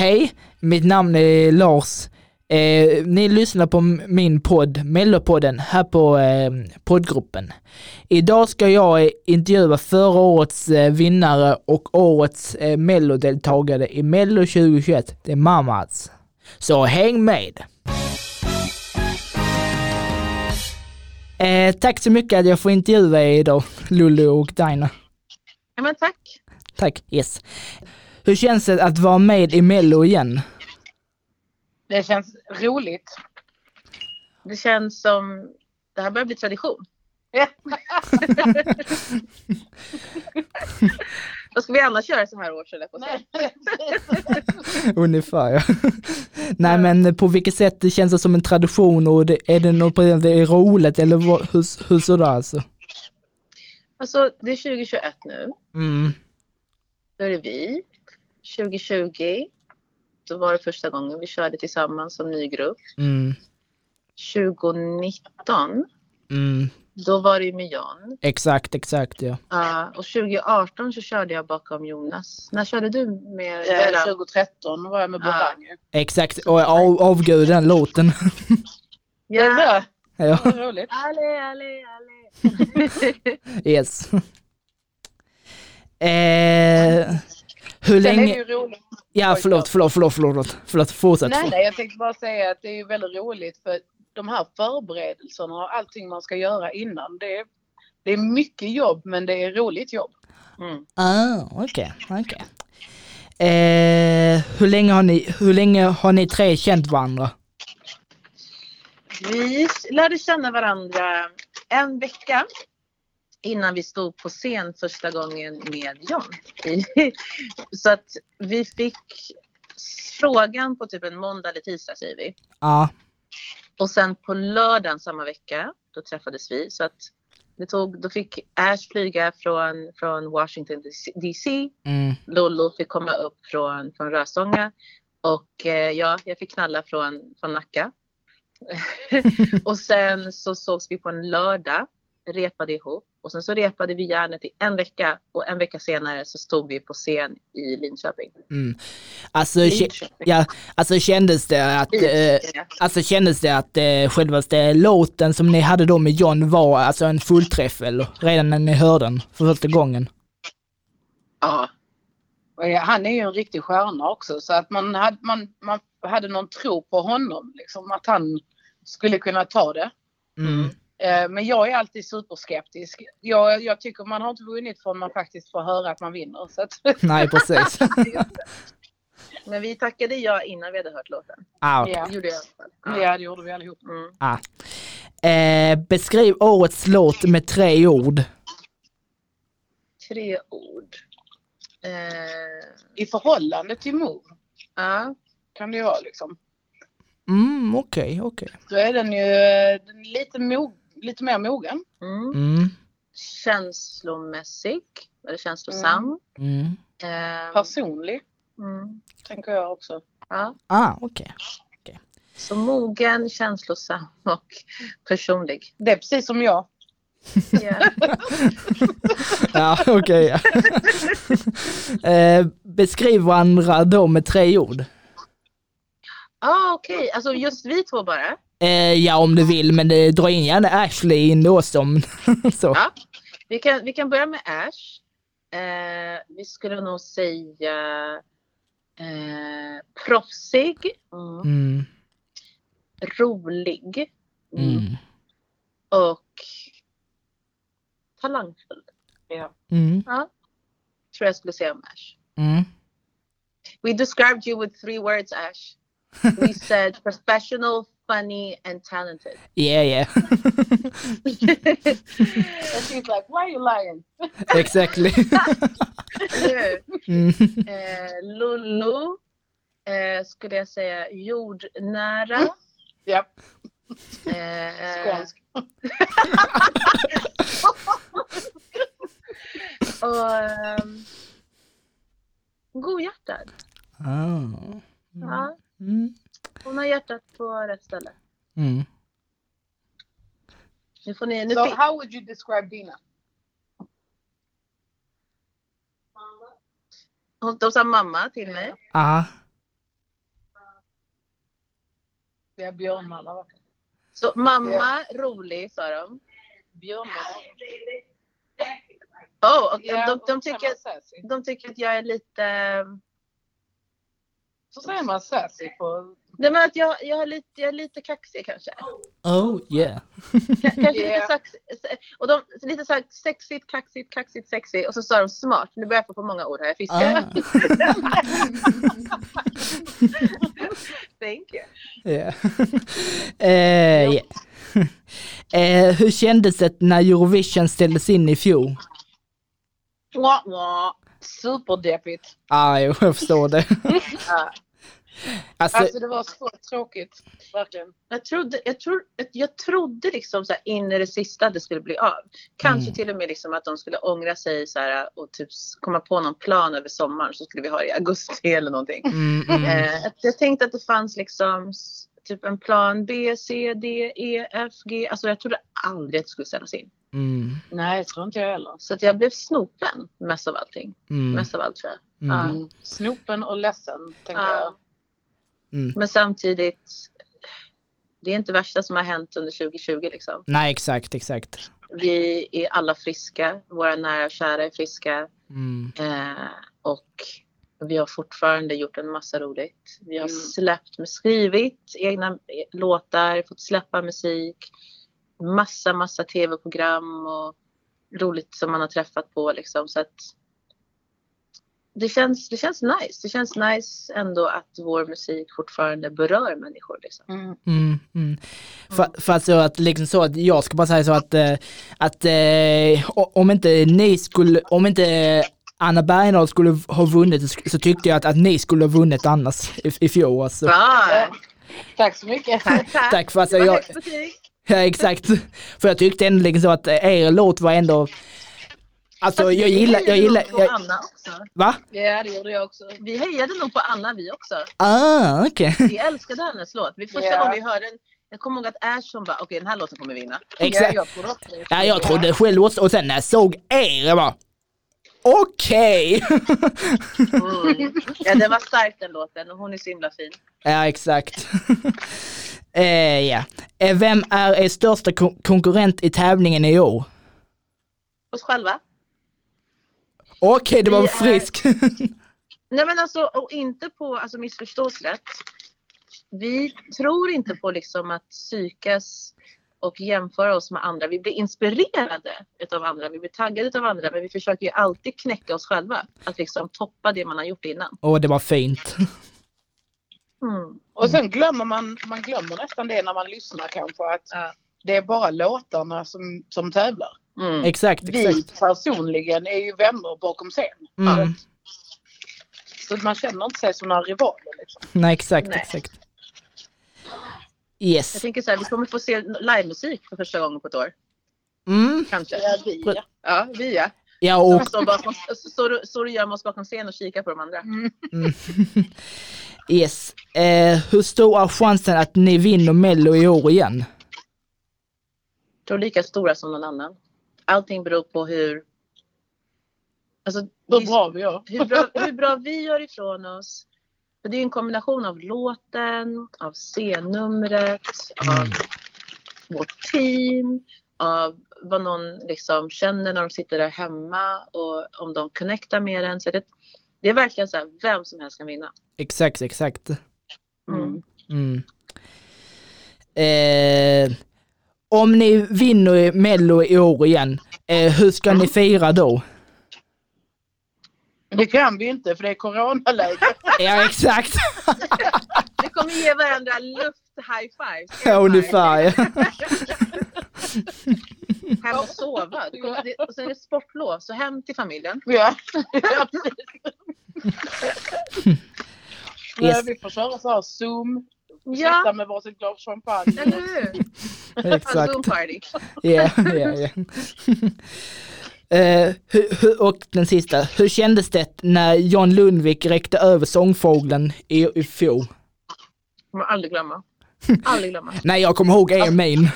Hej, mitt namn är Lars. Eh, ni lyssnar på min podd, Mellopodden, här på eh, poddgruppen. Idag ska jag eh, intervjua förra årets eh, vinnare och årets eh, mellodeltagare i Mello 2021. Det är Mamas. Så häng med! Eh, tack så mycket att jag får intervjua er idag, Lulu och Dina. Ja, men tack. Tack, yes. Hur känns det att vara med i Mello igen? Det känns roligt. Det känns som det här börjar bli tradition. Vad ska vi annars göra så här års eller på? Ungefär ja. Nej men på vilket sätt det känns det som en tradition och det, är det något på det är roligt eller vad, hur, hur sådär alltså? Alltså det är 2021 nu. Mm. Då är det vi. 2020. Då var det första gången vi körde tillsammans som ny grupp. Mm. 2019. Mm. Då var det med John. Exakt, exakt ja. Ja, och 2018 så körde jag bakom Jonas. När körde du med Eh, Vera? 2013 var jag med. Borang. Exakt, och av, avgud den låten. Ja. Ja, det. roligt. Allé, allé, allé. yes. Eh, hur Sen är det länge, ju roligt. ja förlåt, förlåt, förlåt, förlåt, förlåt, fortsätt. Nej, nej, jag tänkte bara säga att det är ju väldigt roligt för de här förberedelserna och allting man ska göra innan. Det är, det är mycket jobb men det är roligt jobb. Mm. Ah, okej, okej. Eh, hur länge har ni, hur länge har ni tre känt varandra? Vi lärde känna varandra en vecka innan vi stod på scen första gången med John. Så att vi fick frågan på typ en måndag eller tisdag säger vi. Ja, Och sen på lördagen samma vecka, då träffades vi. Så att det tog, då fick Ash flyga från, från Washington DC. mm, Lollo fick komma upp från, från Röstånga. Och eh, ja, jag fick knalla från, från Nacka. och sen så sågs vi på en lördag, repade ihop. Och sen så repade vi järnet i en vecka och en vecka senare så stod vi på scen i Linköping. mm. Alltså, Linköping. ja, alltså kändes det att, eh, alltså kändes det att eh, självaste låten som ni hade då med John var alltså en fullträff eller? Redan när ni hörde den för första gången? Ja, Han är ju en riktig stjärna också så att man hade, man, man hade någon tro på honom. Liksom, att han skulle kunna ta det. Mm. Eh, Men jag är alltid superskeptisk. Jag, jag tycker man har inte vunnit förrän man faktiskt får höra att man vinner. Så att, Nej, precis. men vi tackade ja innan vi hade hört låten. ah, okej. ja. Det gjorde jag ja, det gjorde vi allihop. Mm. ah. eh, beskriv årets låt med tre ord. Tre ord. Eh, I förhållande till mor ja. kan det ju vara liksom. Mm, okej, okej. Då är den ju eh, den är lite, mo, lite mer mogen. Mm. Mm, Känslomässig. Eller känslosam. mm. Eh, Personlig, mm. tänker jag också. ja. Ah, okej. Så mogen, känslosam och personlig. Det är precis som jag. Ja. Ja, okej. eh, beskriv varandra då med tre ord. ah, Okej, alltså just vi två bara. Eh, ja, om du vill, men det drar in gärna Ashley in som så. Ja. Vi kan, vi kan börja med Ash. Eh, vi skulle nog säga eh, proffsig, mm. Mm, rolig mm, och talangfull. Ja. mm, Tror jag skulle säga om Ash. mm. We described you with three words, Ash. We said professional, funny, and talented. Yeah, yeah. And she's like, why are you lying? exactly. mm. eh, Lulu eh, skulle jag säga jordnära. Ja, Eh, skånsk. och ehm, godhjärtad. Ah. Ja, Mm. Hon har hjärtat på rätt ställe. Mm. Nu får ni... Nu So how would you describe Dina? hon, de sa mamma till mig. Ah. Ja, björnarna. va? Så mamma, rolig sa de. Björnarna. Oh, och Ja, de, de, så tycker, de tycker att jag är lite... Så säger man sassy på... Nej men att jag, jag, är lite, jag är lite kaxig kanske. Oh yeah. Kanske lite, sax, och de, lite så här sexigt, kaxigt, kaxigt, sexigt och så sa de smart. Nu börjar jag få på många ord här. Jag fiskar. Ah, Thank you. yeah. eh, yeah. eh, hur kändes det när Eurovision ställdes in i fjol? Mwah, mwah. Superdeppigt. Ah, jo, jag förstår det. Ja. Alltså, Alltså det var så tråkigt. Verkligen. Jag trodde, jag, tro, jag trodde liksom så här in i det sista att det skulle bli av. Kanske Mm. till och med liksom att de skulle ångra sig så här och typ komma på någon plan över sommaren så skulle vi ha det i augusti eller någonting. mm, mm, Eh, jag tänkte att det fanns liksom typ en plan B, C, D, E, F, G. Alltså jag trodde aldrig att det skulle ställas in. Mm, Nej, jag tror inte jag heller. Så att jag blev snopen mest av allting. mm, Mest av allt tror jag. mm. Mm. Snopen och ledsen, tänker Ja. jag. mm. Men samtidigt, det är inte värsta som har hänt under 2020 liksom. Nej, exakt, exakt. Vi är alla friska, våra nära och kära är friska Mm, eh, och vi har fortfarande gjort en massa roligt. Vi har Mm. släppt, med skrivit egna låtar, fått släppa musik, massa, massa tv-program och roligt som man har träffat på liksom så att det känns, det känns nice. Det känns nice ändå att vår musik fortfarande berör människor liksom. Mm. mm, mm. För, för att så att liksom så att jag ska bara säga så att, eh, att eh, om inte ni skulle, om inte Anna Bergendahl skulle ha vunnit så tyckte jag att, att ni skulle ha vunnit annars i, i fjol. Alltså. Ah, Tack så mycket. Tack för att Det var jag. Ja exakt. För jag tyckte ändå liksom så att er låt var ändå, alltså Fast jag gillar, jag hejade gillar, nog på jag, Anna också. va? Ja, det gjorde jag också. Vi hejade nog på Anna vi också. Ah, okej. Vi älskade hennes låt. Vi första Ja. gången vi hörde den, jag kommer ihåg att Ashton bara, okej den här låten kommer vinna. Exakt. Ja, jag trodde också det. Ja, jag trodde själv också och sen när jag såg er, jag bara okej. Mm. Ja den var stark den låten och hon är så himla fin. ja, exakt. eh, ja. Eh, Vem är er största kon- konkurrent i tävlingen i år? Oss själva. Okej, det var Vi är- frisk. Nej men alltså, och inte på, alltså missförstås rätt. Vi tror inte på liksom att psykas och jämföra oss med andra. Vi blir inspirerade utav andra, vi blir taggade utav andra men vi försöker ju alltid knäcka oss själva. Att liksom toppa det man har gjort innan. Åh, det var fint. Mm. Och sen glömmer man, man glömmer nästan det när man lyssnar kanske att Ja. det är bara låtarna som, som tävlar. Mm. Exakt, Vi exakt. personligen är ju vänner bakom scen. Mm. Så man känner inte sig som några rivaler. Liksom. Nej, exakt, Nej. exakt. Jag Yes. tänker så här, vi kommer få se livemusik för första gången på ett år. Mm. Kanske. Ja, vi, ja. Ja, vi ja. Och Så, bakom, du gömmer oss bakom scen och kikar på de andra. Mm. Mm. Yes. Eh, hur stor är chansen att ni vinner Mello i år igen? Jag tror lika stora som någon annan. Allting beror på hur... Alltså, Hur bra vi gör. hur, bra, hur bra vi gör ifrån oss. För det är en kombination av låten, av scennumret, av vårt team, av vad någon liksom känner när de sitter där hemma och om de connectar med en. Så det, det är verkligen så här, vem som helst kan vinna. Exakt, exakt. Mm. Mm. Eh, om ni vinner i Mello i år igen, eh, hur ska ni fira då? Det kan vi inte för det är coronaläge. Ja, exakt. Vi kommer ge varandra luft high fives. air fives. Ungefär. Hem och sova. Du kommer, det, och sen är det sportlov, så hem till familjen. Ja. Ja, precis. Yes. Vi får köra så här zoom. Ja, Sitta med varsitt glas champagne. eller hur? Exakt. Zoom party. Ja, ja, ja. Eh, och den sista, hur kändes det när John Lundvik räckte över sångfågeln i, i fjol? kommer aldrig glömma. Aldrig glömma. Nej, jag kommer ihåg er min.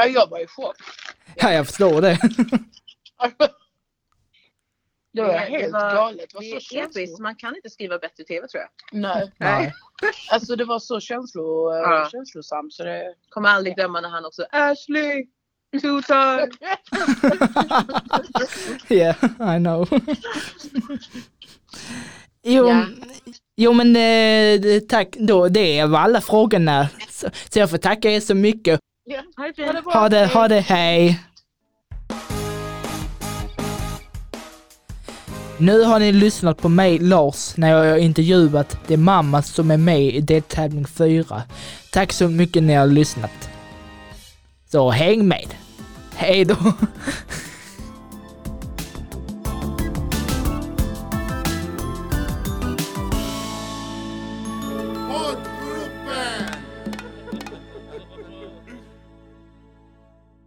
Ja, jag var i chock. Ja, jag förstår det. Det var helt galet. Det var det så episkt. Man kan inte skriva bättre tv tror jag. Nej. Nej. Alltså det var så känslo, Ja. känslosamt så det... Kommer aldrig glömma när han också Ashley! Two times! Yeah, I know. jo, Ja. jo, men eh, tack då. Det var alla frågorna. Så, så jag får tacka er så mycket. Ja. Ha det Ha det fint! Ha det, ha det, hej! Nu har ni lyssnat på mig, Lars, när jag har intervjuat det mamma som är med i deltävling 4. Tack så mycket när ni har lyssnat. Så häng med! Hej då!